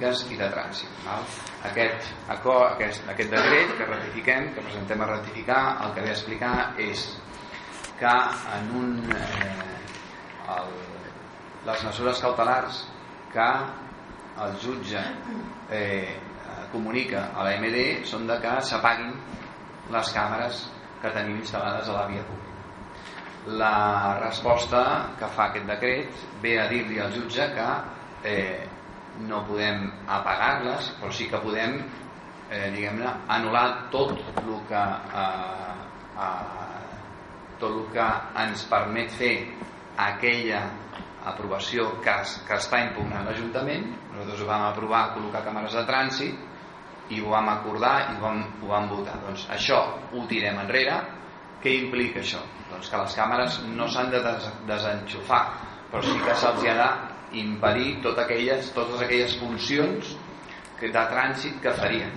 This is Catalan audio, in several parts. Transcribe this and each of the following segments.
estadístiques i de trànsit. Val? Aquest, acord, aquest, aquest decret que ratifiquem, que presentem a ratificar, el que ve a explicar és que en un, eh, el, les mesures cautelars que el jutge eh, comunica a la MD són de que s'apaguin les càmeres que tenim instal·lades a la via pública. La resposta que fa aquest decret ve a dir-li al jutge que eh, no podem apagar-les, però sí que podem eh, diguem-ne anul·lar tot el que eh, eh, tot el que ens permet fer aquella aprovació que, que està impugnant l'Ajuntament. Nosaltres vam aprovar col·locar càmeres de trànsit i ho vam acordar i ho vam, ho vam votar. Doncs això ho tirem enrere. Què implica això? Doncs que les càmeres no s'han de des desenxufar però sí que se'ls ha de impedir totes aquelles, totes aquelles funcions de trànsit que farien.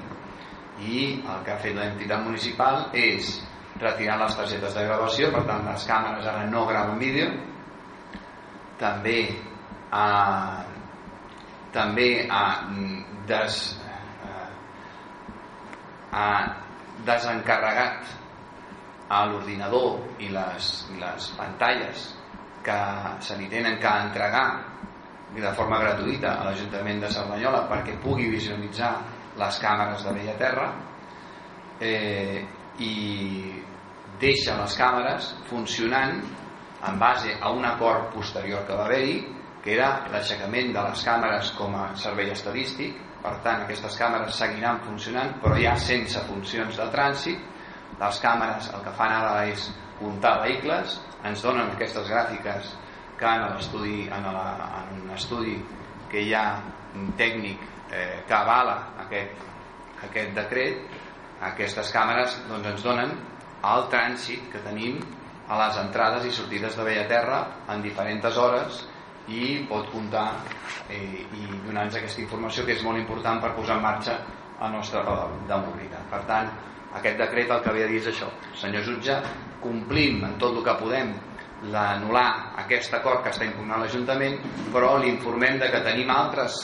I el que ha fet l'entitat municipal és retirar les targetes de gravació per tant les càmeres ara no graven vídeo. També ha, també ha, des, ha desencarregat a l'ordinador i les, les pantalles que se li tenen que entregar de forma gratuïta a l'Ajuntament de Cerdanyola perquè pugui visualitzar les càmeres de Bella Terra eh, i deixa les càmeres funcionant en base a un acord posterior que va haver-hi que era l'aixecament de les càmeres com a servei estadístic. Per tant aquestes càmeres seguiran funcionant però ja sense funcions de trànsit. Les càmeres el que fan ara és comptar vehicles ens donen aquestes gràfiques que en l'estudi en, la, en un estudi que hi ha un tècnic eh, que avala aquest, aquest decret aquestes càmeres doncs, ens donen el trànsit que tenim a les entrades i sortides de Bellaterra en diferents hores i pot comptar eh, i donar-nos aquesta informació que és molt important per posar en marxa el nostre de mobilitat. Per tant, aquest decret el que havia dir és això. Senyor jutge, complim en tot el que podem l'anul·lar aquest acord que està impugnant l'Ajuntament però l'informem de que tenim altres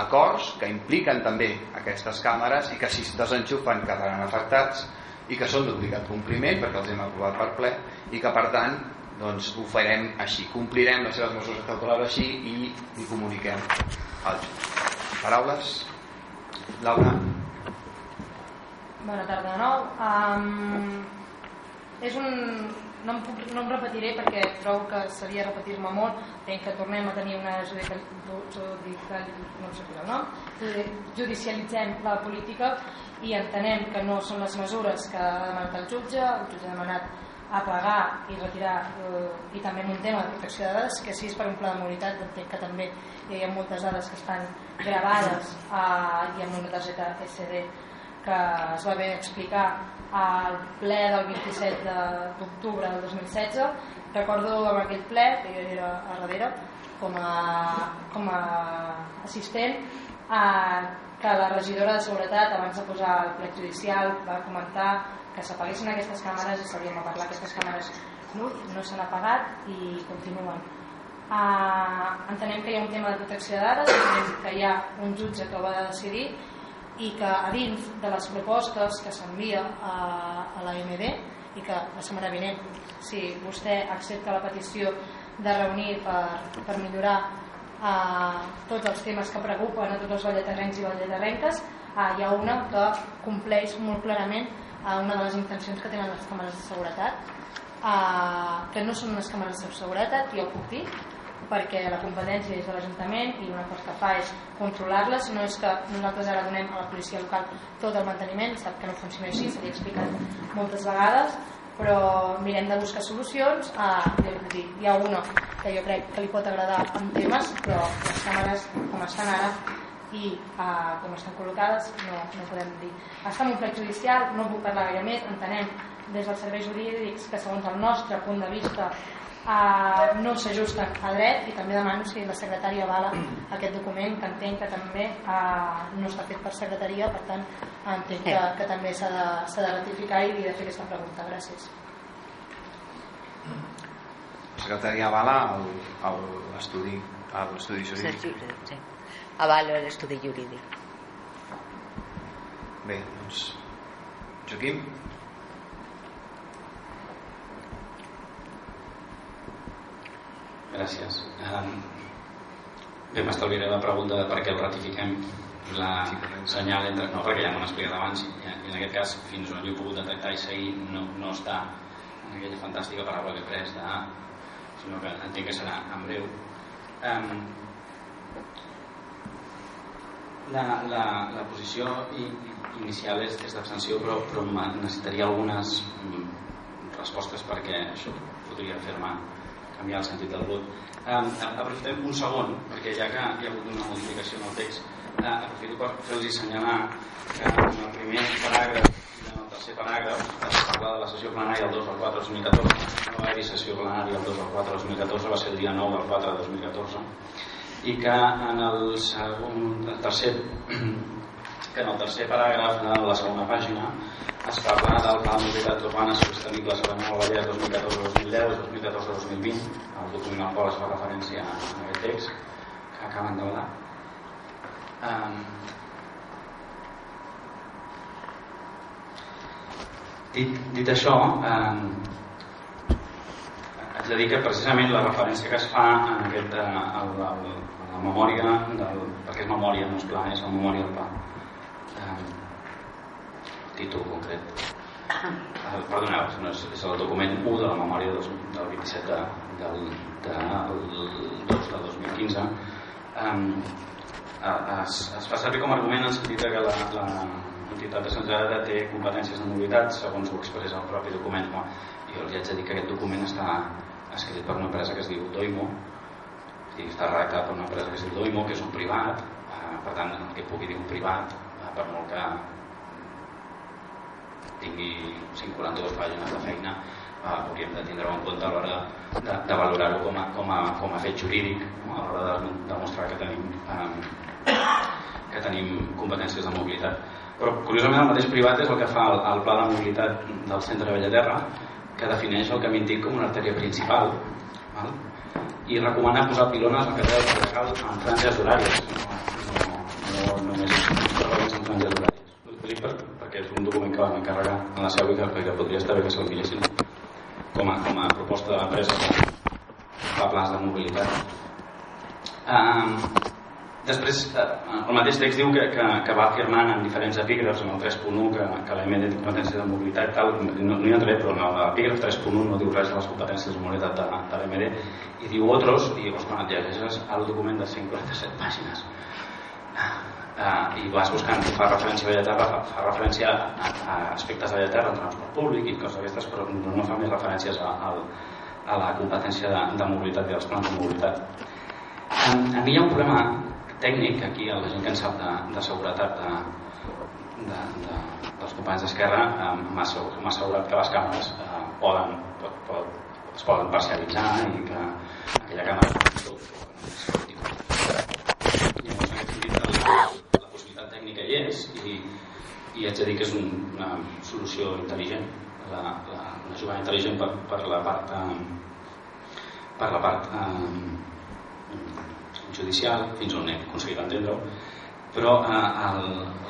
acords que impliquen també aquestes càmeres i que si es desenxufen quedaran afectats i que són d'obligat compliment perquè els hem aprovat per ple i que per tant doncs ho farem així. Complirem les seves mesures cautelars així i li comuniquem al jutge paraules? Laura? Bona tarda de nou. Um, és un, no em, puc, no em repetiré perquè trobo que seria repetir-me molt. En que tornem a tenir una judical, no sé el nom, judicialitzem la política i entenem que no són les mesures que ha demanat el jutge, el jutge ha demanat apagar i retirar eh, i també un tema de protecció de dades que si és per un pla de mobilitat entenc que també hi ha moltes dades que estan gravades eh, i amb una targeta SD que es va bé explicar al ple del 27 d'octubre del 2016 recordo amb aquell ple que jo era a darrere com a, com a assistent a, que la regidora de Seguretat abans de posar el ple judicial va comentar que s'apaguessin aquestes càmeres i s'havien de parlar aquestes càmeres. No, no s'han apagat i continuen. Uh, entenem que hi ha un tema de protecció de dades que hi ha un jutge que ho va decidir i que a dins de les propostes que s'envia a, a la MD i que la setmana vinent si vostè accepta la petició de reunir per, per millorar eh, tots els temes que preocupen a tots els balleterrencs i balleterrenques eh, hi ha una que compleix molt clarament eh, una de les intencions que tenen les càmeres de seguretat eh, que no són unes càmeres de seguretat i ho puc dir perquè la competència és de l'Ajuntament i una cosa que fa és controlar-les, no és que nosaltres ara donem a la policia local tot el manteniment, sap que no funciona així, s'ha explicat moltes vegades, però mirem de buscar solucions. Ah, dir, hi ha una que jo crec que li pot agradar en temes, però les càmeres com estan ara i eh, com estan col·locades no, no podem dir. Està en un plec judicial, no puc parlar gaire més, entenem des dels serveis jurídics que segons el nostre punt de vista eh, no s'ajusta a dret i també demano si la secretària avala aquest document que entenc que també eh, no està fet per secretaria per tant entenc que, que també s'ha de, de ratificar i de fer aquesta pregunta. Gràcies. La secretaria avala l'estudi l'estudi jurídic. Sí. avalo l'estudi jurídic. Bé, doncs Joaquim Gràcies. Bé, m'estalviaré la pregunta de per què el ratifiquem la senyal entre... No, perquè ja m'ho han explicat abans en aquest cas, fins on jo he pogut detectar i seguir, no, no està en aquella fantàstica paraula que he pres de sinó que entenc que serà en breu. Um, la, la, la posició inicial és, és d'abstenció, però, però necessitaria algunes mm, respostes perquè això podria fer-me canviar el sentit del vot. Um, aprofitem un segon, perquè ja que hi ha hagut una modificació en el text, uh, aprofito per fer-los assenyalar que en el primer paràgraf i en el tercer paràgraf es parla de la sessió plenària del 2 al 4 del 2014, no va haver sessió plenària del 2 al 4 del 2014, va ser el dia 9 del 4 del 2014, i que en el, segon, el tercer que en el tercer paràgraf de la segona pàgina es parla del Pla Mobilitat Urbana Sostenible Sabanyol Vallès 2014-2010 i 2014-2020, el document al qual es fa referència a aquest text que acaben de veure. Um, dit, dit això, um, haig de dir que precisament la referència que es fa en aquest, uh, el, el, la memòria, del, perquè és memòria, no és pla, és la memòria del pla, um, títol concret. El, perdoneu, no és, és el document 1 de la memòria del, del 27 de, del, del 2 de 2015. Um, es, es fa servir com a argument en sentit que la, la entitat descentralitzada té competències de mobilitat segons ho expressa el propi document no? i jo els haig de dir que aquest document està escrit per una empresa que es diu Doimo i està redactat per una empresa que es diu Doimo que és un privat eh, per tant el que pugui dir un privat eh, per molt que tingui 142 pàgines de feina eh, hauríem de tindre en compte a l'hora de, de valorar-ho com, a, com, a, com a fet jurídic a l'hora de demostrar que tenim eh, que tenim competències de mobilitat. Però curiosament el mateix privat és el que fa el, el pla de mobilitat del centre de Bellaterra que defineix el camí antic com una artèria principal val? i recomana posar pilones al carrer del Carregal en franges horàries no, no, no, no només en franges horàries dic per, perquè és un document que vam encarregar en la seu i que, que podria estar bé que se'l miressin. Com a, com a proposta de l'empresa fa plans de mobilitat. Um, després uh, el mateix text diu que, que, que va afirmant en diferents epígrafs en el 3.1 que, que la MD té competència de mobilitat tal, no, no hi entraré però en l'epígraf 3.1 no diu res de les competències de mobilitat de, de l'MD i diu otros i quan et llegeixes el document de 147 pàgines eh, i vas buscant fa referència a Bellaterra fa, fa referència a, a aspectes de Bellaterra transport públic i coses d'aquestes però no, no fa més referències a, a, a la competència de, de mobilitat i als plans de mobilitat. A, a mi hi ha un problema tècnic aquí a la gent que en sap de, de seguretat de, de, de, dels companys d'Esquerra eh, m'ha assegurat que les càmeres eh, poden, pot, pot, es poden parcialitzar i que aquella càmera és i, i haig de dir que és un, una solució intel·ligent la, la, una jugada intel·ligent per, per la part eh, per la part eh, judicial fins on he aconseguit entendre-ho. Però eh,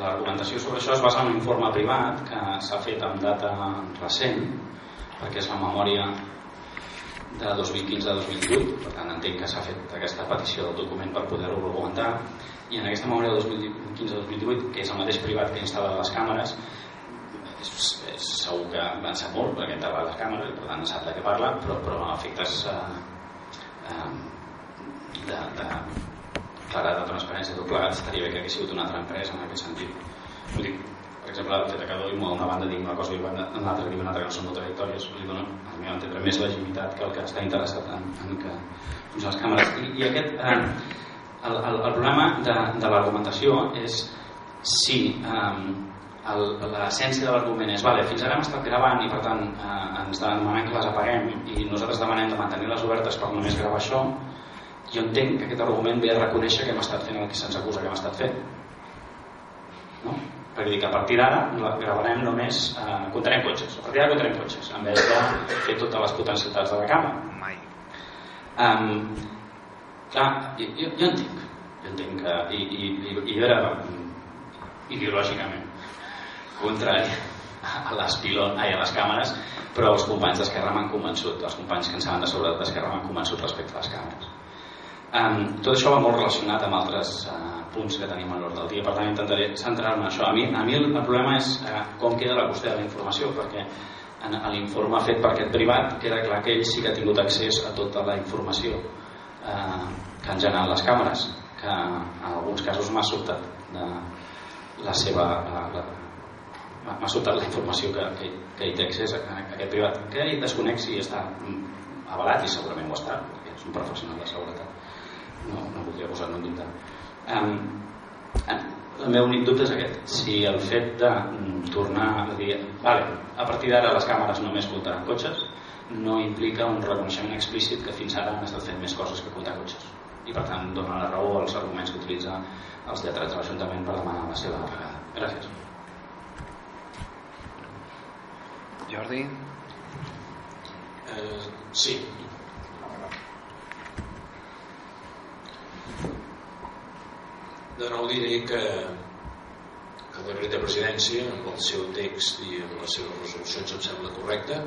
l'argumentació sobre això es basa en un informe privat que s'ha fet amb data recent perquè és la memòria de 2015 a 2018 per tant entenc que s'ha fet aquesta petició del document per poder-ho argumentar i en aquesta memòria de 2015-2018 que és el mateix privat que instal·la les càmeres és, és segur que en sap molt perquè instal·la les càmeres per tant sap de què parla però, però a efectes eh, eh, de, de claredat de transparència tot plegat estaria bé que hagués sigut una altra empresa en aquest sentit. Vull dir, per exemple, el fet que Doimo a una banda digui una cosa i l'altra digui una altra que són contradictòries li dona, al meu entendre, més legitimitat que el que està interessat en, en que funcionen les càmeres i, i aquest eh, el, el, el problema de, de l'argumentació és si um, l'essència de l'argument és vale, fins ara hem estat gravant i per tant eh, ens demanen que les apaguem i nosaltres demanem de mantenir-les obertes per només gravar això jo entenc que aquest argument ve a reconèixer que hem estat fent el que se'ns acusa que hem estat fent no? Perquè dir que a partir d'ara gravarem només eh, comptarem cotxes. A partir d'ara comptarem cotxes en vez de fer totes les potencialitats de la mai. Um, clar, jo, jo, jo entenc. Jo entenc que i, i, i, i jo era ideològicament contrari a les, pilon, ai, a les càmeres però els companys d'Esquerra m'han convençut els companys que en saben de seguretat d'Esquerra m'han convençut respecte a les càmeres. Um, tot això va molt relacionat amb altres uh, punts que tenim a l'ordre del dia. Per tant intentaré centrar-me en això. A mi, a mi el, el problema és uh, com queda la qüestió de la informació perquè en, en l'informe fet per aquest privat queda clar que ell sí que ha tingut accés a tota la informació uh, que han generat les càmeres que en alguns casos m'ha sobtat de la seva m'ha sobtat la informació que, que, que hi té accés a, a aquest privat que ell desconec si està avalat i segurament ho està perquè és un professional de seguretat. No, no voldria posar-me en dubte um, el meu únic dubte és aquest si el fet de mm, tornar a dir vale, a partir d'ara les càmeres només comptaran cotxes no implica un reconeixement explícit que fins ara han estat fent més coses que comptar cotxes i per tant dona la raó als arguments que utilitza els lletrats de l'Ajuntament per demanar la seva apagada. Gràcies. Jordi? Eh, sí. De nou diré que, el decret de presidència, amb el seu text i amb les seves resolucions em sembla correcte,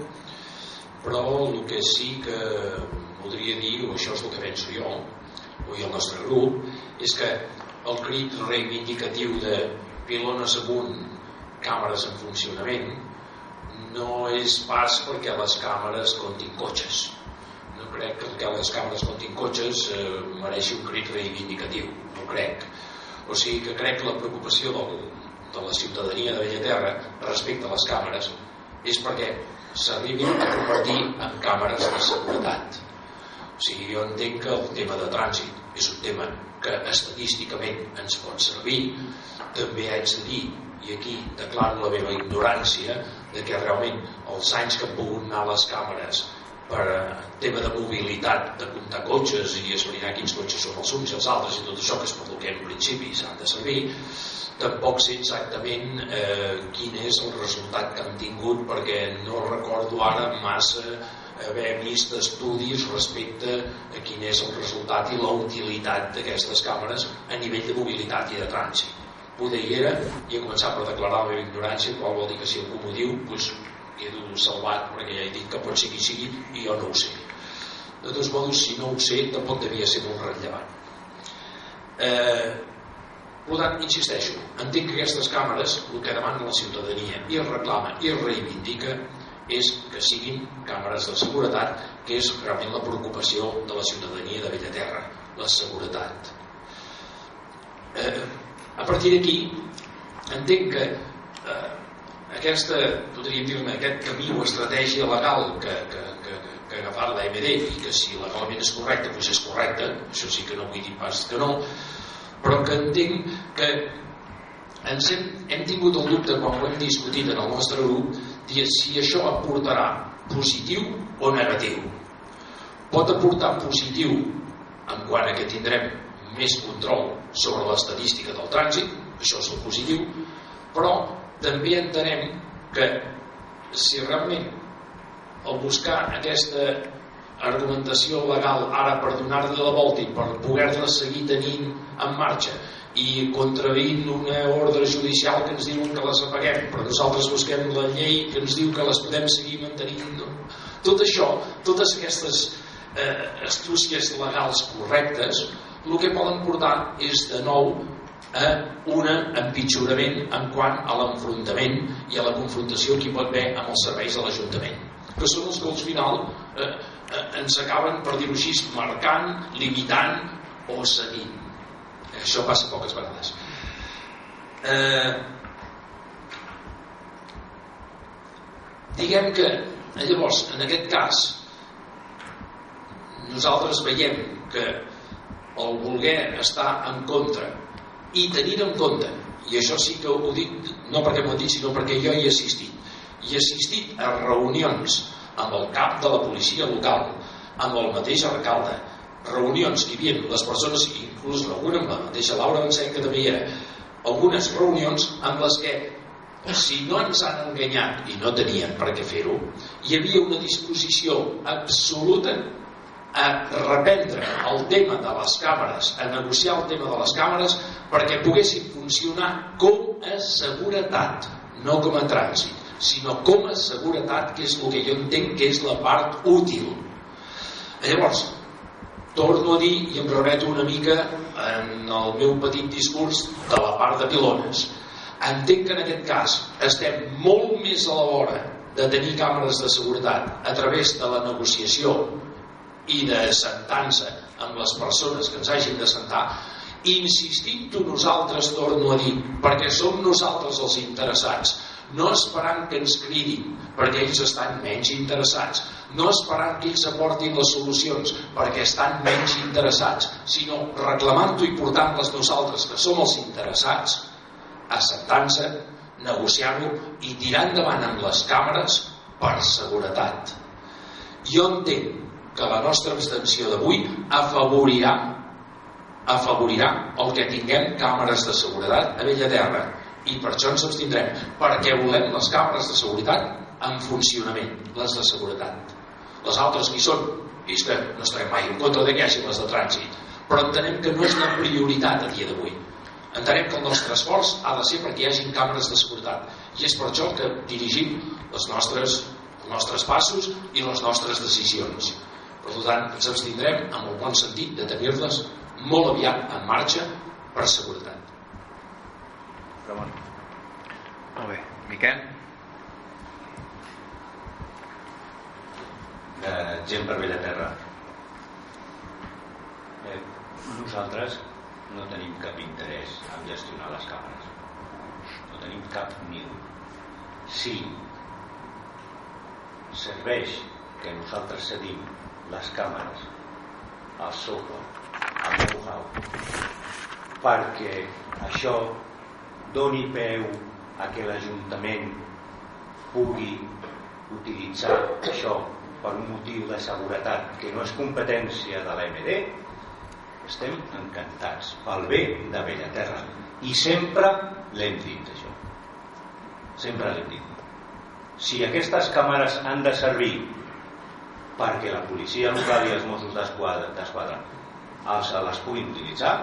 però el que sí que voldria dir, o això és el que penso jo, o i el nostre grup, és que el crit reivindicatiu de pilones amunt, càmeres en funcionament, no és pas perquè les càmeres comptin cotxes. No crec que les càmeres comptin cotxes eh, mereixi un crit reivindicatiu, no crec. O sigui que crec que la preocupació del, de la ciutadania de Bellaterra respecte a les càmeres és perquè s'arribin a convertir en càmeres de seguretat. O sigui, jo entenc que el tema de trànsit és un tema que estadísticament ens pot servir. També haig de dir, i aquí declaro la meva ignorància, de que realment els anys que han pogut anar les càmeres per tema de mobilitat, de comptar cotxes i esbrinar quins cotxes són els uns i els altres i tot això que és per que en principi s'han de servir. Tampoc sé exactament eh, quin és el resultat que han tingut perquè no recordo ara massa haver vist estudis respecte a quin és el resultat i la utilitat d'aquestes càmeres a nivell de mobilitat i de trànsit. Poder hi era i he començat per declarar la meva ignorància qual vol dir que si algú m'ho diu doncs quedo salvat perquè ja he dit que pot ser qui sigui i jo no ho sé. De tots modos si no ho sé tampoc devia ser molt rellevant. Eh, per tant, insisteixo entenc que aquestes càmeres el que demana la ciutadania i es reclama i es reivindica és que siguin càmeres de seguretat que és realment la preocupació de la ciutadania de Bellaterra la seguretat. Eh, a partir d'aquí entenc que eh, aquesta, podríem dir-ne, aquest camí o estratègia legal que, que, que, que ha agafat la MD i que si legalment és correcte, doncs és correcte, això sí que no vull dir pas que no, però que entenc que ens hem, hem tingut el dubte quan ho hem discutit en el nostre grup de si això aportarà positiu o negatiu. Pot aportar positiu en quant que tindrem més control sobre l'estadística del trànsit, això és el positiu, però també entenem que si realment el buscar aquesta argumentació legal ara per donar-li la volta i per poder-la seguir tenint en marxa i contravint una ordre judicial que ens diuen que les apaguem però nosaltres busquem la llei que ens diu que les podem seguir mantenint no? tot això, totes aquestes eh, astúcies legals correctes el que poden portar és de nou a un empitjorament en quant a l'enfrontament i a la confrontació que hi pot haver amb els serveis de l'Ajuntament que són els que al final eh, ens acaben, per dir-ho així, marcant, limitant o seguint. Això passa poques vegades. Eh, diguem que, llavors, en aquest cas, nosaltres veiem que el voler estar en contra i tenir en compte i això sí que ho dic no perquè m'ho dit sinó perquè jo hi he assistit i he assistit a reunions amb el cap de la policia local amb el mateix alcalde reunions que hi havia les persones inclús alguna amb la mateixa Laura Vincent que també hi era algunes reunions amb les que si no ens han enganyat i no tenien per què fer-ho hi havia una disposició absoluta a reprendre el tema de les càmeres, a negociar el tema de les càmeres perquè poguessin funcionar com a seguretat, no com a trànsit, sinó com a seguretat, que és el que jo entenc que és la part útil. Llavors, torno a dir i em remeto una mica en el meu petit discurs de la part de pilones. Entenc que en aquest cas estem molt més a l'hora de tenir càmeres de seguretat a través de la negociació i de sentança amb les persones que ens hagin de sentar. Insistint-ho nosaltres torno a dir perquè som nosaltres els interessats. No esperant que ens cridin perquè ells estan menys interessats. No esperant que ells aportin les solucions perquè estan menys interessats sinó reclamant-ho i portant-les nosaltres que som els interessats assentant-se negociant-ho i tirant endavant amb les càmeres per seguretat. Jo entenc que la nostra abstenció d'avui afavorirà afavorirà el que tinguem càmeres de seguretat a Bella Terra. I per això ens abstindrem perquè volem les càmeres de seguretat en funcionament, les de seguretat. Les altres qui són i és que no estarem mai en contra de que hi hagi les de trànsit però entenem que no és la prioritat a dia d'avui. Entenem que el nostre esforç ha de ser perquè hi hagin càmeres de seguretat i és per això que dirigim les nostres, els nostres passos i les nostres decisions per tant ens abstindrem amb el bon sentit de tenir-les molt aviat en marxa per seguretat. Ramon. Molt bé, Miquel? De gent per Bella Terra. Eh, nosaltres no tenim cap interès en gestionar les càmeres. No tenim cap ni un. Si serveix que nosaltres cedim les càmeres al software al know-how perquè això doni peu a que l'Ajuntament pugui utilitzar això per un motiu de seguretat que no és competència de l'AMD estem encantats pel bé de Bellaterra. I sempre l'hem dit això. Sempre l'hem dit. Si aquestes càmeres han de servir perquè la policia local i els Mossos d'Esquadra els, les puguin utilitzar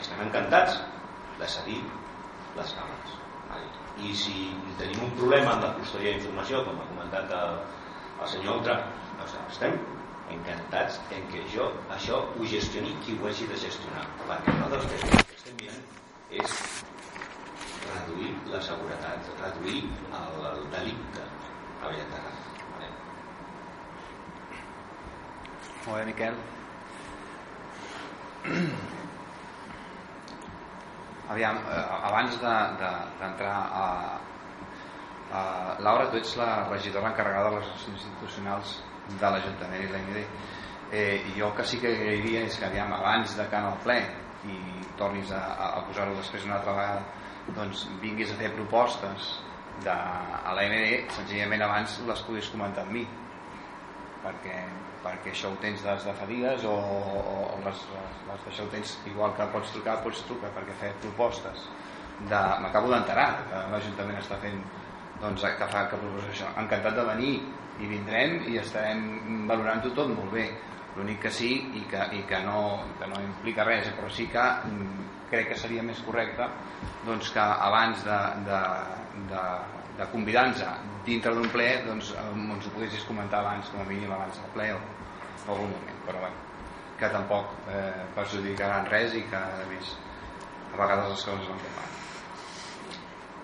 estem encantats de cedir les càmeres i si tenim un problema amb la custòdia d'informació com ha comentat el, el senyor Oltra doncs estem encantats en que jo això ho gestioni qui ho hagi de gestionar. Perquè nosaltres el que estem mirant és reduir la seguretat reduir el, el delicte. A Bellaterra Molt bé, Miquel. Aviam, eh, abans d'entrar de, de, a, a... Laura, tu ets la regidora encarregada de les relacions institucionals de l'Ajuntament i l'AMD. Eh, i jo que sí que agrairia és que aviam, abans de que en el ple i tornis a, a posar-ho després una altra vegada doncs vinguis a fer propostes de, a l'AMD senzillament abans les puguis comentar amb mi perquè perquè això ho tens des de fa dies o, o, o les, les, les d'això ho tens igual que pots trucar, pots trucar perquè fer propostes de, m'acabo d'enterar que l'Ajuntament està fent doncs, que fa que proposa això. Encantat de venir i vindrem i estarem valorant-ho tot molt bé. L'únic que sí i que, i que, no, que no implica res però sí que mm, crec que seria més correcte doncs que abans de, de, de, de convidar-nos dintre d'un ple doncs ens ho poguessis comentar abans com a mínim abans del ple o, algun moment. Però bé, que tampoc eh, perjudicaran res i que a més a vegades les coses van com van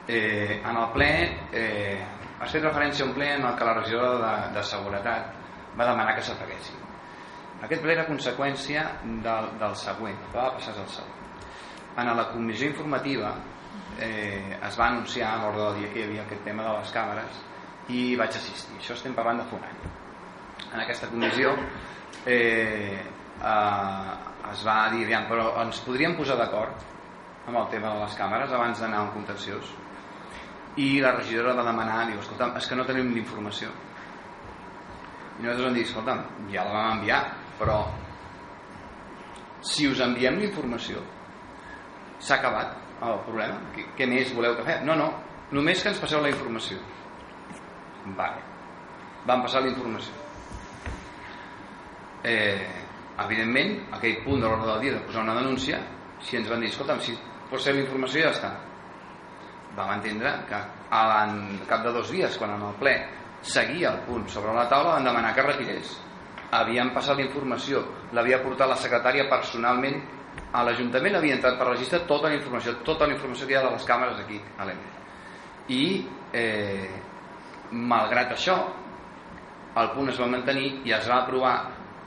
eh, en el ple eh, has fet referència a un ple en el que la regidora de, de seguretat va demanar que s'apaguessin. Aquest ple era conseqüència del, del següent el que va passar és el següent. En la comissió informativa eh, es va anunciar a l'ordre del dia que hi havia aquest tema de les càmeres i vaig assistir. Això estem parlant de fa un any. En aquesta comissió eh, eh, es va dir, aviam, però ens podríem posar d'acord amb el tema de les càmeres abans d'anar a un contenciós i la regidora va demanar diu, escolta'm, és que no tenim l'informació i nosaltres vam dir escolta'm, ja la vam enviar però si us enviem l'informació s'ha acabat el problema què, què més voleu que fem? no, no, només que ens passeu la informació vale. van passar la informació eh, evidentment aquell punt de l'ordre del dia de posar una denúncia si ens van dir, escolta'm, si poseu informació ja està vam entendre que al cap de dos dies quan en el ple seguia el punt sobre la taula van demanar que retirés havien passat la informació l'havia portat la secretària personalment a l'Ajuntament havia entrat per registre tota la informació tota la informació que hi ha de les càmeres aquí a l'EME i eh, malgrat això el punt es va mantenir i es va aprovar.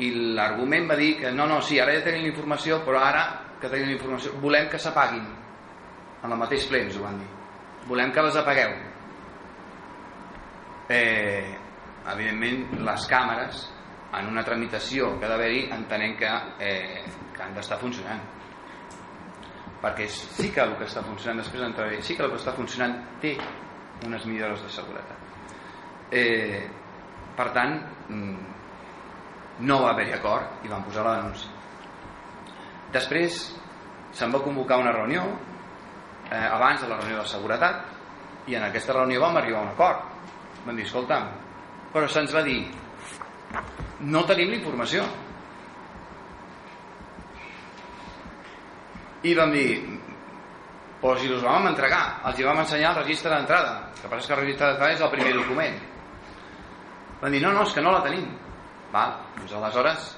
I l'argument va dir que no, no, sí, ara ja tenim informació però ara que tenim informació volem que s'apaguin. En el mateix ple ens ho van dir. Volem que les apagueu. Eh, evidentment les càmeres en una tramitació que ha d'haver-hi entenem que, eh, que han d'estar funcionant. Perquè sí que el que està funcionant després entraré, sí que el que està funcionant té unes millores de seguretat. Eh, per tant mm, no va haver-hi acord i van posar la denúncia. Després se'n va convocar una reunió eh, abans de la reunió de seguretat i en aquesta reunió vam arribar a un acord. Vam dir, escolta'm però se'ns va dir no tenim la informació i vam dir però si els vam entregar els hi vam ensenyar el registre d'entrada que passa que el registre d'entrada és el primer document van dir no, no, és que no la tenim Val? Doncs aleshores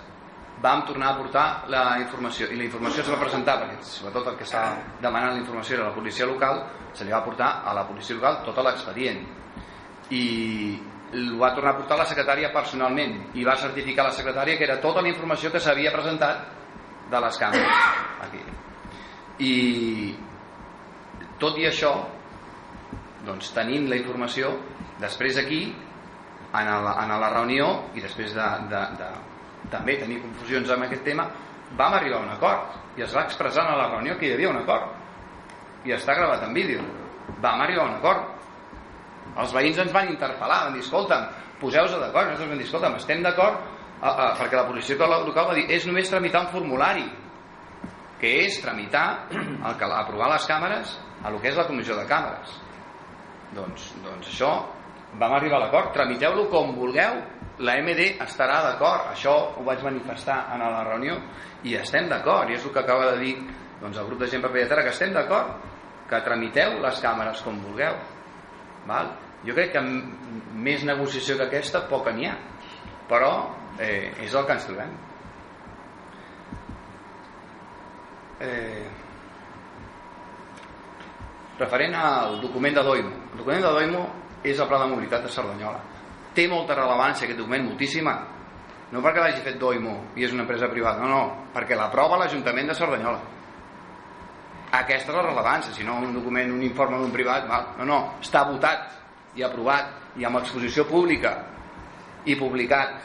vam tornar a portar la informació i la informació es va presentar perquè sobretot el que estava demanant la informació era la policia local se li va portar a la policia local tot l'expedient i ho va tornar a portar la secretària personalment i va certificar la secretària que era tota la informació que s'havia presentat de les càmeres aquí. I tot i això doncs tenint la informació després aquí en la, en la reunió i després de, de, de també tenir confusions amb aquest tema vam arribar a un acord i es va expressar a la reunió que hi havia un acord. I està gravat en vídeo. Vam arribar a un acord. Els veïns ens van interpel·lar van dir, escolta'm, poseu-vos d'acord. Nosaltres vam dir, escolta'm, estem d'acord perquè la policia local va dir és només tramitar un formulari que és tramitar el que aprovar les càmeres a lo que és la comissió de càmeres. Doncs, doncs això vam arribar a l'acord, tramiteu-lo com vulgueu. La MD estarà d'acord. Això ho vaig manifestar en la reunió i estem d'acord, i és el que acaba de dir doncs, el grup de gent Terra, que estem d'acord que tramiteu les càmeres com vulgueu. Val? jo crec que més negociació que aquesta poca n'hi ha. Però eh, és el que ens trobem eh, referent al document de Doimo el document de Doimo és el Pla de Mobilitat de Cerdanyola. Té molta rellevància aquest document, moltíssima. No perquè l'hagi fet Doimo i és una empresa privada, no, no, perquè l'aprova l'Ajuntament de Cerdanyola. Aquesta és la rellevància, si no un document, un informe d'un privat, val? no, no, està votat i aprovat i amb exposició pública i publicat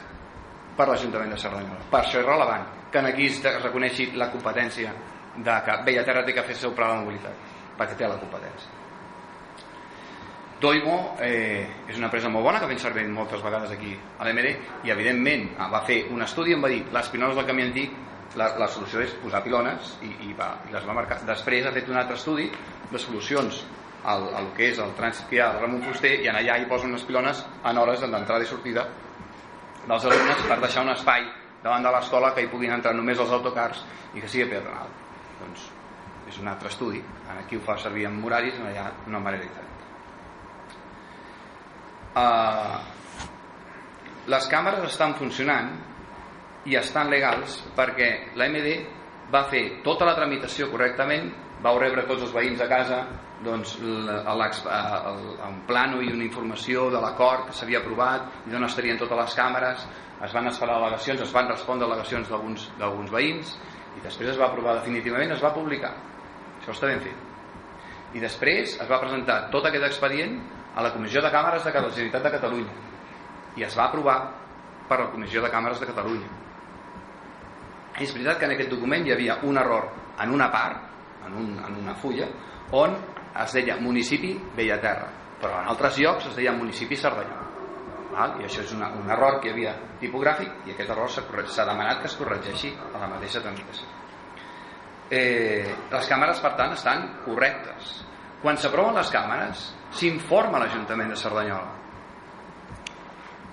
per l'Ajuntament de Cerdanyola. Per això és rellevant que aquí es reconeixi la competència de que Bellaterra té que fer el seu pla de mobilitat, perquè té la competència. Doimo eh, és una empresa molt bona que ben servit moltes vegades aquí a l'EMD i evidentment ah, va fer un estudi i em va dir les pilones del camí antic la, la solució és posar pilones i, i, va, i les va marcar després ha fet un altre estudi de solucions al, al que és el trànsit que hi ha al Ramon Fuster i en allà hi posen unes pilones en hores d'entrada i sortida dels alumnes per deixar un espai davant de l'escola que hi puguin entrar només els autocars i que sigui peatonal doncs és un altre estudi. Aquí ho fa servir amb horaris en allà una manera diferent. Eh, les càmeres estan funcionant i estan legals perquè l'AMD va fer tota la tramitació correctament vau rebre tots els veïns a casa doncs, un plano i una informació de l'acord que s'havia aprovat i d'on estarien totes les càmeres. Es van esperar al·legacions, es van respondre al·legacions d'alguns veïns i després es va aprovar definitivament, es va publicar. Això està ben fet. I després es va presentar tot aquest expedient a la Comissió de Càmeres de la Generalitat de Catalunya. I es va aprovar per la Comissió de Càmeres de Catalunya. És veritat que en aquest document hi havia un error en una part, en, un, en una fulla, on es deia municipi Bellaterra, però en altres llocs es deia municipi Cerdanyola. Val? I això és una, un error que hi havia tipogràfic i aquest error s'ha demanat que es corregeixi a la mateixa tramitació. Eh, les càmeres, per tant, estan correctes. Quan s'aproven les càmeres, s'informa l'Ajuntament de Cerdanyola.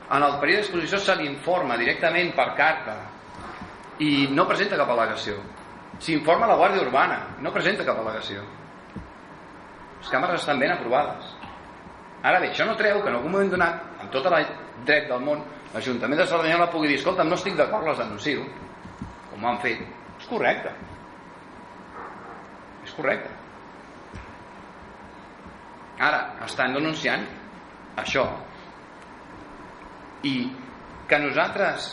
En el període d'exposició se l'informa directament per carta i no presenta cap al·legació. S'informa la Guàrdia Urbana, no presenta cap al·legació. Les càmeres estan ben aprovades. Ara bé, això no treu que en algun moment donat, amb tot el dret del món, l'Ajuntament de Cerdanyola pugui dir escolta, no estic d'acord, les denuncio, com han fet. És correcte. És correcte. Ara, estan denunciant això. I que nosaltres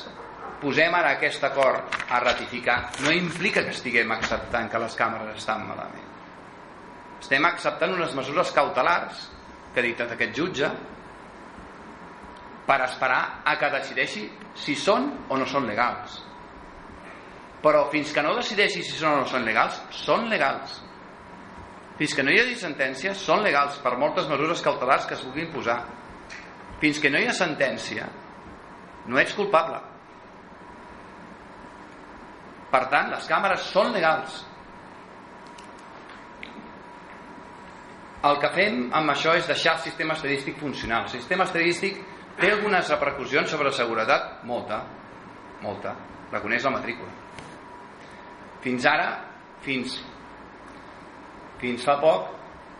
posem ara aquest acord a ratificar no implica que estiguem acceptant que les càmeres estan malament. Estem acceptant unes mesures cautelars que ha dictat aquest jutge per esperar a que decideixi si són o no són legals. Però fins que no decideixi si són o no són legals, són legals. Fins que no hi hagi sentència, són legals per moltes mesures cautelars que es vulguin posar. Fins que no hi ha sentència, no ets culpable. Per tant, les càmeres són legals. El que fem amb això és deixar el sistema estadístic funcional. El sistema estadístic té algunes repercussions sobre la seguretat? Molta, molta. Reconeix la matrícula. Fins ara, fins, fins fa poc,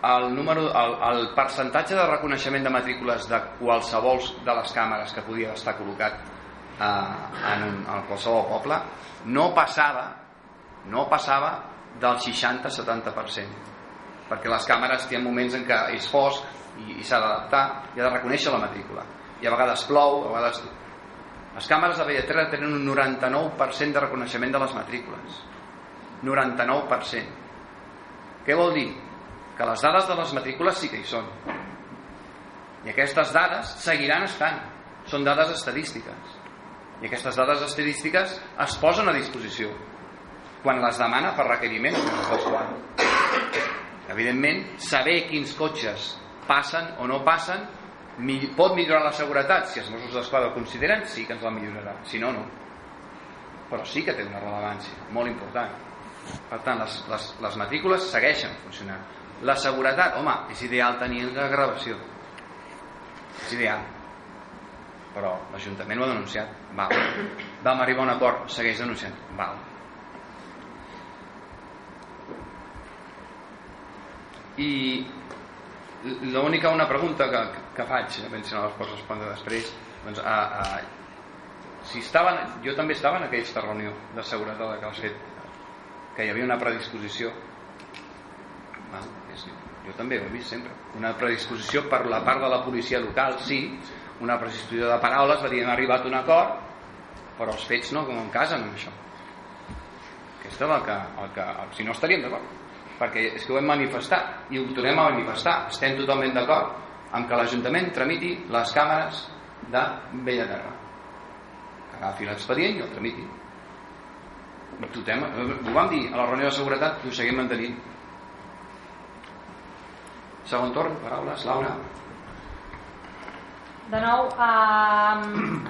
el, número, el, el percentatge de reconeixement de matrícules de qualsevol de les càmeres que podia estar col·locat eh, en, un, en qualsevol poble no passava no passava del 60-70% perquè les càmeres tenen moments en què és fosc i, i s'ha d'adaptar i ha de reconèixer la matrícula i a vegades plou a vegades... les càmeres de Bellaterra tenen un 99% de reconeixement de les matrícules. 99% què vol dir? que les dades de les matrícules sí que hi són. I aquestes dades seguiran estant. Són dades estadístiques. I aquestes dades estadístiques es posen a disposició quan les demana per requeriment evidentment saber quins cotxes passen o no passen pot millorar la seguretat si els Mossos d'Esquadra ho consideren sí que ens la millorarà, si no, no. Però sí que té una rellevància molt important. Per tant, les, les, les matrícules segueixen funcionant. La seguretat, home, és ideal tenir la gravació. És ideal. Però l'Ajuntament ho ha denunciat val. vam arribar a un acord segueix denunciant val. i l'única una pregunta que, que faig no les pots respondre després doncs, a, a, si estaven, jo també estava en aquesta reunió de seguretat que has fet que hi havia una predisposició Val? És, jo també ho he vist sempre una predisposició per la part de la policia local sí, una predisposició de paraules va dir hem arribat a un acord però els fets no com en casen amb això aquesta és el que, el que si no estaríem d'acord perquè és que ho hem manifestat i ho tornem a manifestar estem totalment d'acord amb que l'Ajuntament tramiti les càmeres de Bellaterra que agafi l'expedient i el tramiti. Totem, ho vam dir a la reunió de seguretat i ho seguim mantenint. Segon torn, paraules, Laura. De nou eh,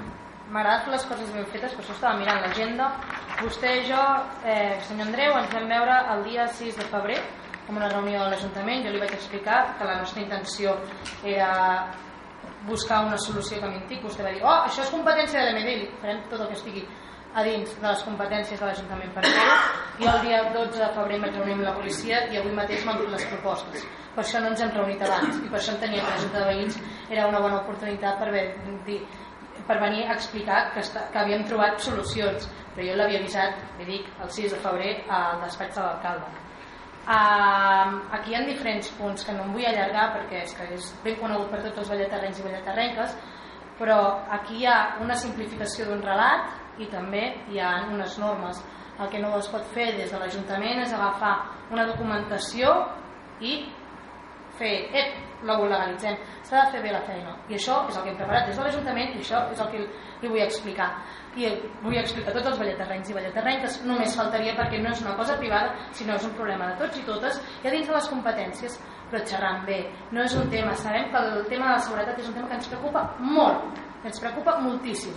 m'agrada les coses ben fetes per això estava mirant l'agenda. Vostè i jo, eh, senyor Andreu ens vam veure el dia 6 de febrer en una reunió a l'Ajuntament jo li vaig explicar que la nostra intenció era buscar una solució que m'intic vostè va dir, oh, això és competència de l'MD farem tot el que estigui a dins de les competències de l'Ajuntament per fer-ho. I el dia 12 de febrer em vaig reunir amb la policia i avui mateix m'han fet les propostes. Per això no ens hem reunit abans i per això enteníem que la Junta de Veïns. Era una bona oportunitat per, dir, per venir a explicar que, està, que havíem trobat solucions. Però jo l'havia avisat, li dic, el 6 de febrer al despatx de l'alcalde uh, aquí hi ha diferents punts que no em vull allargar perquè és que és ben conegut per tots els ballaterrencs i ballaterrenques però aquí hi ha una simplificació d'un relat i també hi ha unes normes. El que no es pot fer des de l'Ajuntament és agafar una documentació i fer, ep, la legalitzem, s'ha de fer bé la feina. I això és el que hem preparat des de l'Ajuntament i això és el que li vull explicar. I vull explicar a tots els balleterrenys i balleterrenques, només faltaria perquè no és una cosa privada, sinó és un problema de tots i totes, i a dins de les competències, però xerrant bé. No és un tema, sabem que el tema de la seguretat és un tema que ens preocupa molt, ens preocupa moltíssim,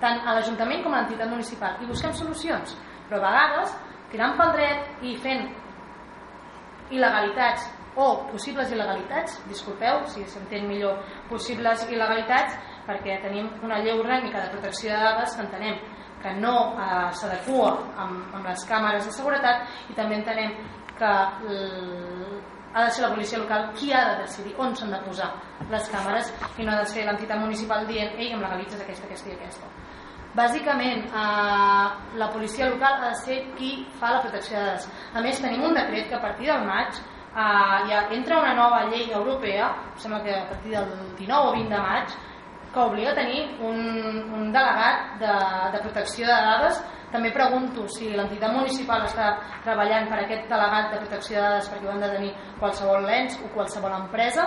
tant a l'Ajuntament com a l'entitat municipal, i busquem solucions, però a vegades tirant pel dret i fent il·legalitats o possibles il·legalitats, disculpeu si s'entén millor, possibles il·legalitats perquè tenim una llei orgànica de protecció de dades que entenem que no eh, s'adequa amb, amb les càmeres de seguretat i també entenem que ha de ser la policia local qui ha de decidir on s'han de posar les càmeres i no ha de ser l'entitat municipal dient ei, em legalitzes aquesta, aquesta i aquesta. Bàsicament eh, la policia local ha de ser qui fa la protecció de dades. A més tenim un decret que a partir del maig eh, ja entra una nova llei europea sembla que a partir del 19 o 20 de maig que obliga a tenir un, un delegat de, de protecció de dades. També pregunto si l'entitat municipal està treballant per aquest delegat de protecció de dades perquè ho han de tenir qualsevol lens o qualsevol empresa.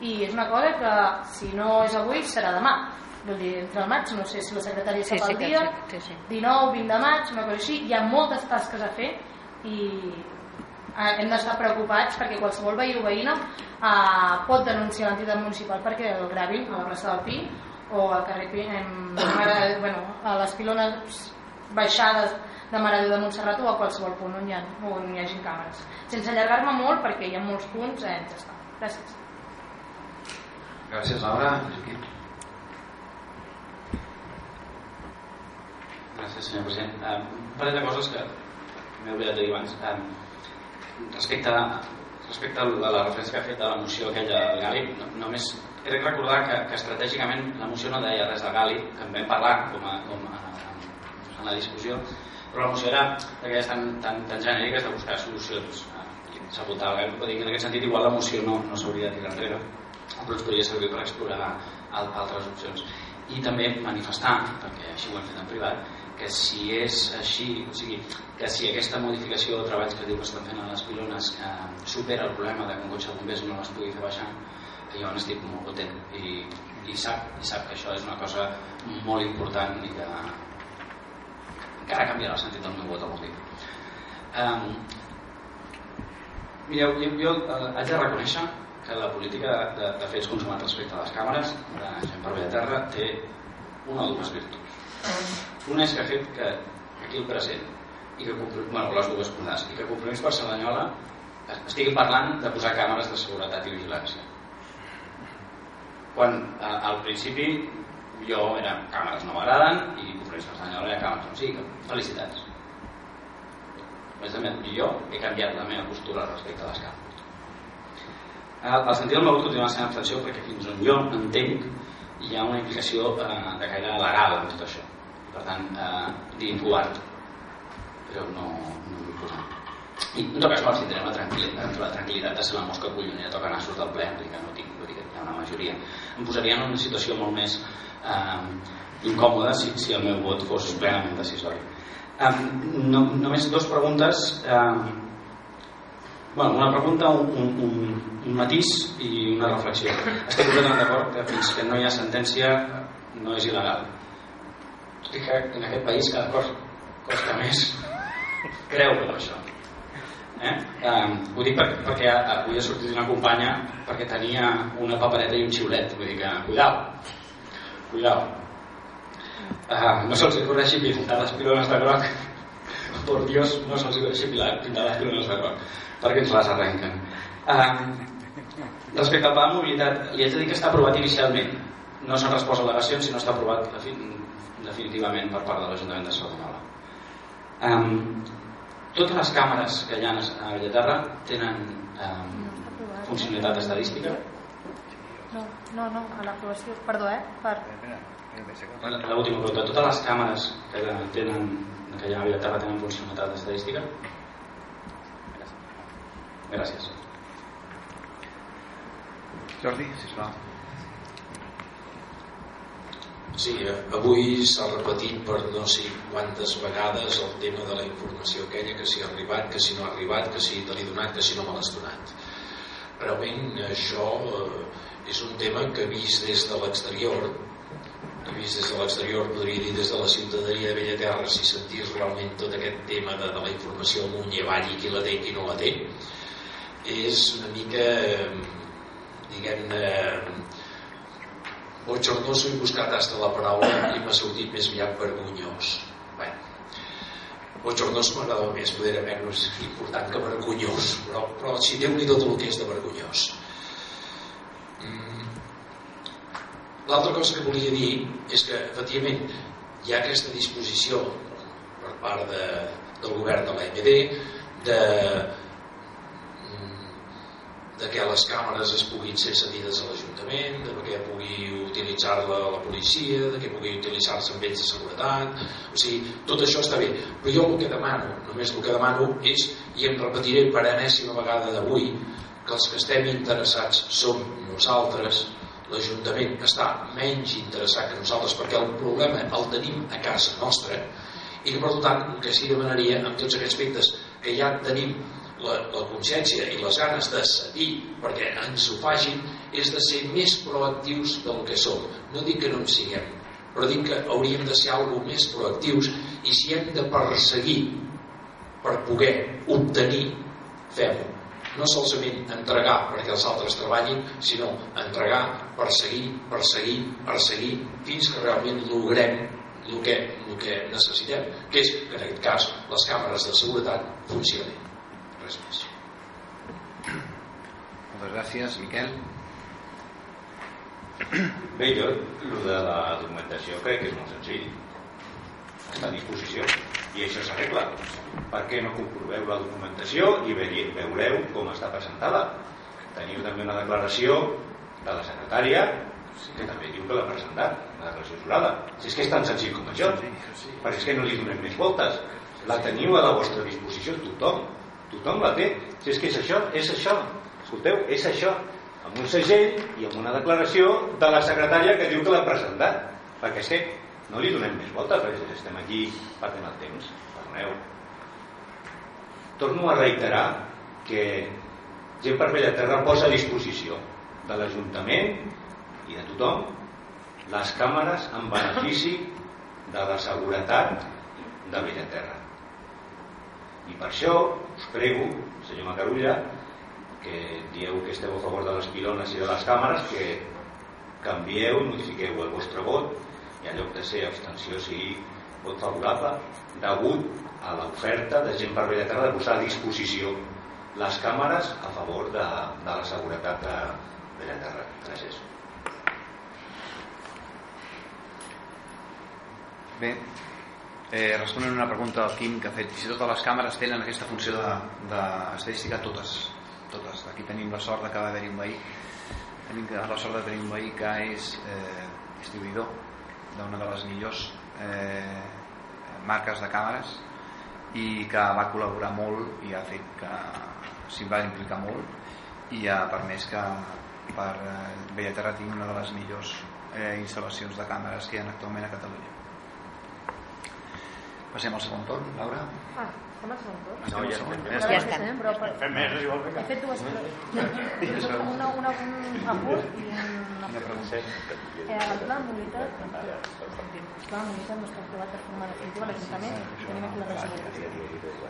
I és una cosa que si no és avui serà demà. Vull dir, entre el maig, no sé si la secretària sap sí, el dia, sí, sí. 19, 20 de maig, una cosa així, hi ha moltes tasques a fer i eh, hem d'estar preocupats perquè qualsevol veí o veïna eh, pot denunciar l'entitat municipal perquè el gravin a la plaça del Pi o al carrer Pi, en, bueno, a les pilones baixades de Maradó de Montserrat o a qualsevol punt on hi, ha, on hi hagi càmeres. Sense allargar-me molt perquè hi ha molts punts, eh, ja està. Gràcies. Gràcies, Laura. Gràcies, senyor president. Um, un parell de coses que m'he oblidat de dir abans. Um, respecte, respecte a la referència que ha fet a la moció aquella del Gali, no, només he de recordar que, que estratègicament la moció no deia res de Gali, que en vam parlar com a, com a, en la discussió, però la moció era d'aquelles tan, tan, tan genèriques de buscar solucions. S'apuntava, en aquest sentit igual la moció no, no s'hauria de tirar enrere, però ens podria servir per explorar altres opcions. I també manifestar, perquè així ho hem fet en privat, que si és així, o sigui, que si aquesta modificació de treballs que diu que estan fent a les pilones que supera el problema de que un cotxe bombers no les pugui fer baixar, jo n'estic molt content i, i, sap, i sap que això és una cosa molt important i que encara canviarà el sentit del meu vot avui. Um, mireu, jo, jo uh, haig de reconèixer que la política de, de fets consumats respecte a les càmeres de gent per de terra té una o dues virtuts una és que ha fet que aquí el present i que bueno, les dues coses i que Compromís per Cerdanyola estigui parlant de posar càmeres de seguretat i vigilància. Quan a, al principi jo era càmeres no m'agraden i Compromís per Cerdanyola era càmeres o sigui que felicitats. Més a més, jo he canviat la meva postura respecte a les càmeres. El sentit del meu vot continua sent perquè fins on jo entenc hi ha una implicació eh, de caire legal en tot això per tant, eh, diguin covard però no, no vull posar i en tot cas no, si tenim la tranquil·litat, la tranquil·litat de ser la mosca collonera toca nassos del ple vull dir que no tinc, vull dir que hi ha una majoria em posaria en una situació molt més eh, incòmoda si, si el meu vot fos plenament decisori eh, no, només dues preguntes eh, bueno, una pregunta, un, un, un, un matís i una reflexió. Estic completament d'acord que fins que no hi ha sentència no és il·legal. Que en aquest país cada cos costa més creure això. Eh? Um, ho dic per, perquè avui ha sortit una companya perquè tenia una papereta i un xiulet vull dir que, cuidao cuidao uh, no se'ls corregeixi pintar les pilones de groc por Dios no se'ls corregeixi pintar les pilones de groc perquè ens les arrenquen. Um, respecte al pla de mobilitat, li haig de dir que està aprovat inicialment. No s'han respost al·legacions, sinó està aprovat definitivament per part de l'Ajuntament de Cerdanyola. Um, totes les càmeres que hi ha a Bellaterra tenen um, funcionalitat estadística? No, no, no, a l'aprovació, perdó, eh? Per... L'última pregunta, totes les càmeres que tenen que hi ha a Bellaterra tenen funcionalitat estadística? Gràcies. Jordi, sisplau. Sí, eh, avui s'ha repetit per no sé quantes vegades el tema de la informació aquella, que si ha arribat, que si no ha arribat, que si te l'he donat, que si no me l'has donat. realment això eh, és un tema que vist des de l'exterior i vist des de l'exterior podria dir des de la ciutadania de Bellaterra si sentís realment tot aquest tema de, de la informació amunt i avall i qui la té i qui no la té és una mica eh, diguem-ne bochornoso he buscat hasta la paraula i m'ha sortit més aviat vergonyós bé bochornós m'agrada més poder haver més important que vergonyós però, però si déu nhi tot el que és de vergonyós mm. l'altra cosa que volia dir és que efectivament hi ha aquesta disposició per part de, del govern de l'AMD de de que les càmeres es puguin ser cedides a l'Ajuntament, de que pugui utilitzar-la la policia, de que pugui utilitzar-se amb ells de seguretat, o sigui, tot això està bé. Però jo el que demano, només el que demano és, i em repetiré per enèsima vegada d'avui, que els que estem interessats som nosaltres, l'Ajuntament està menys interessat que nosaltres perquè el problema el tenim a casa nostra i que per tant el que sí demanaria amb tots aquests aspectes que ja tenim la, la consciència i les ganes de cedir perquè ens ho facin és de ser més proactius del que som. No dic que no en siguem però dic que hauríem de ser alguna més proactius i si hem de perseguir per poder obtenir fem-ho. No solament entregar perquè els altres treballin sinó entregar, perseguir perseguir, perseguir fins que realment logrem el que, el que necessitem que és en aquest cas les càmeres de seguretat funcionin més. Moltes gràcies, Miquel. Bé, jo, el de la documentació crec que és molt senzill. Està a disposició. I això s'arregla. Per què no comproveu la documentació i veureu com està presentada? Teniu també una declaració de la secretària que també diu que l'ha presentat, una declaració jurada. Si és que és tan senzill com això, perquè és que no li donem més voltes. La teniu a la vostra disposició tothom tothom la té. Si és que és això, és això. Escolteu, és això. Amb un segell i amb una declaració de la secretària que diu que l'ha presentat. Perquè que no li donem més volta perquè estem aquí perdent el temps. Perdoneu. Torno a reiterar que gent per Bellaterra posa a disposició de l'Ajuntament i de tothom les càmeres en benefici de la seguretat de Bellaterra i per això us prego, senyor Macarulla, que dieu que esteu a favor de les pilones i de les càmeres, que canvieu, modifiqueu el vostre vot i en lloc de ser abstenció sigui vot favorable degut a l'oferta de gent per Bellaterra de posar a disposició les càmeres a favor de, de la seguretat de Bellaterra. Gràcies. Bé, Eh, responent una pregunta del Quim que ha fet si totes les càmeres tenen aquesta funció d'estadística de, totes totes, aquí tenim la sort de que va haver-hi un veí tenim la sort de tenir un veí que és eh, distribuïdor d'una de les millors eh, marques de càmeres i que va col·laborar molt i ha fet que s'hi va implicar molt i ha permès que per eh, Bellaterra tingui una de les millors eh, instal·lacions de càmeres que hi ha actualment a Catalunya Passem al segon torn, Laura. Ah, estem al segon torn? No, ja estem. Ja, ja estem. Però per... Fem més, és igual que He fet dues preguntes. Una, una, un apunt i una pregunta. Eh, el pla de mobilitat, el pla de mobilitat no està aprovat de forma definitiva a l'Ajuntament, tenim aquí la resolució.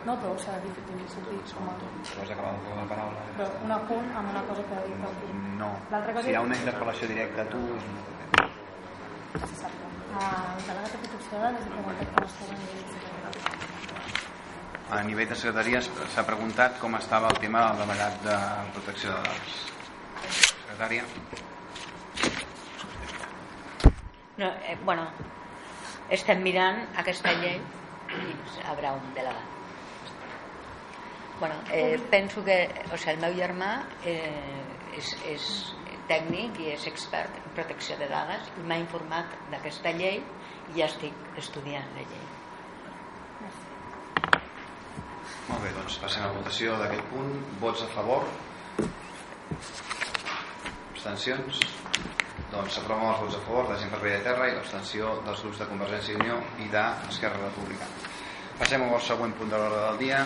No, però s'ha de dir sentit com a... Vols acabar amb la paraula? Però un apunt amb una cosa que ha dit el No, cosa si hi ha una interpel·lació directa a tu és una a nivell de secretaria s'ha preguntat com estava el tema del delegat de protecció de dades. Secretària. No, eh, bueno, estem mirant aquesta llei i hi haurà un delegat. Bueno, eh, penso que o sigui, el meu germà eh, és, és tècnic i és expert en protecció de dades i m'ha informat d'aquesta llei i ja estic estudiant la llei. Molt bé, doncs passem a votació d'aquest punt. Vots a favor? Abstencions? Doncs s'aproven els vots a favor de gent per de terra i l'abstenció dels grups de Convergència i Unió i d'Esquerra Republicana. Passem al següent punt de l'ordre del dia.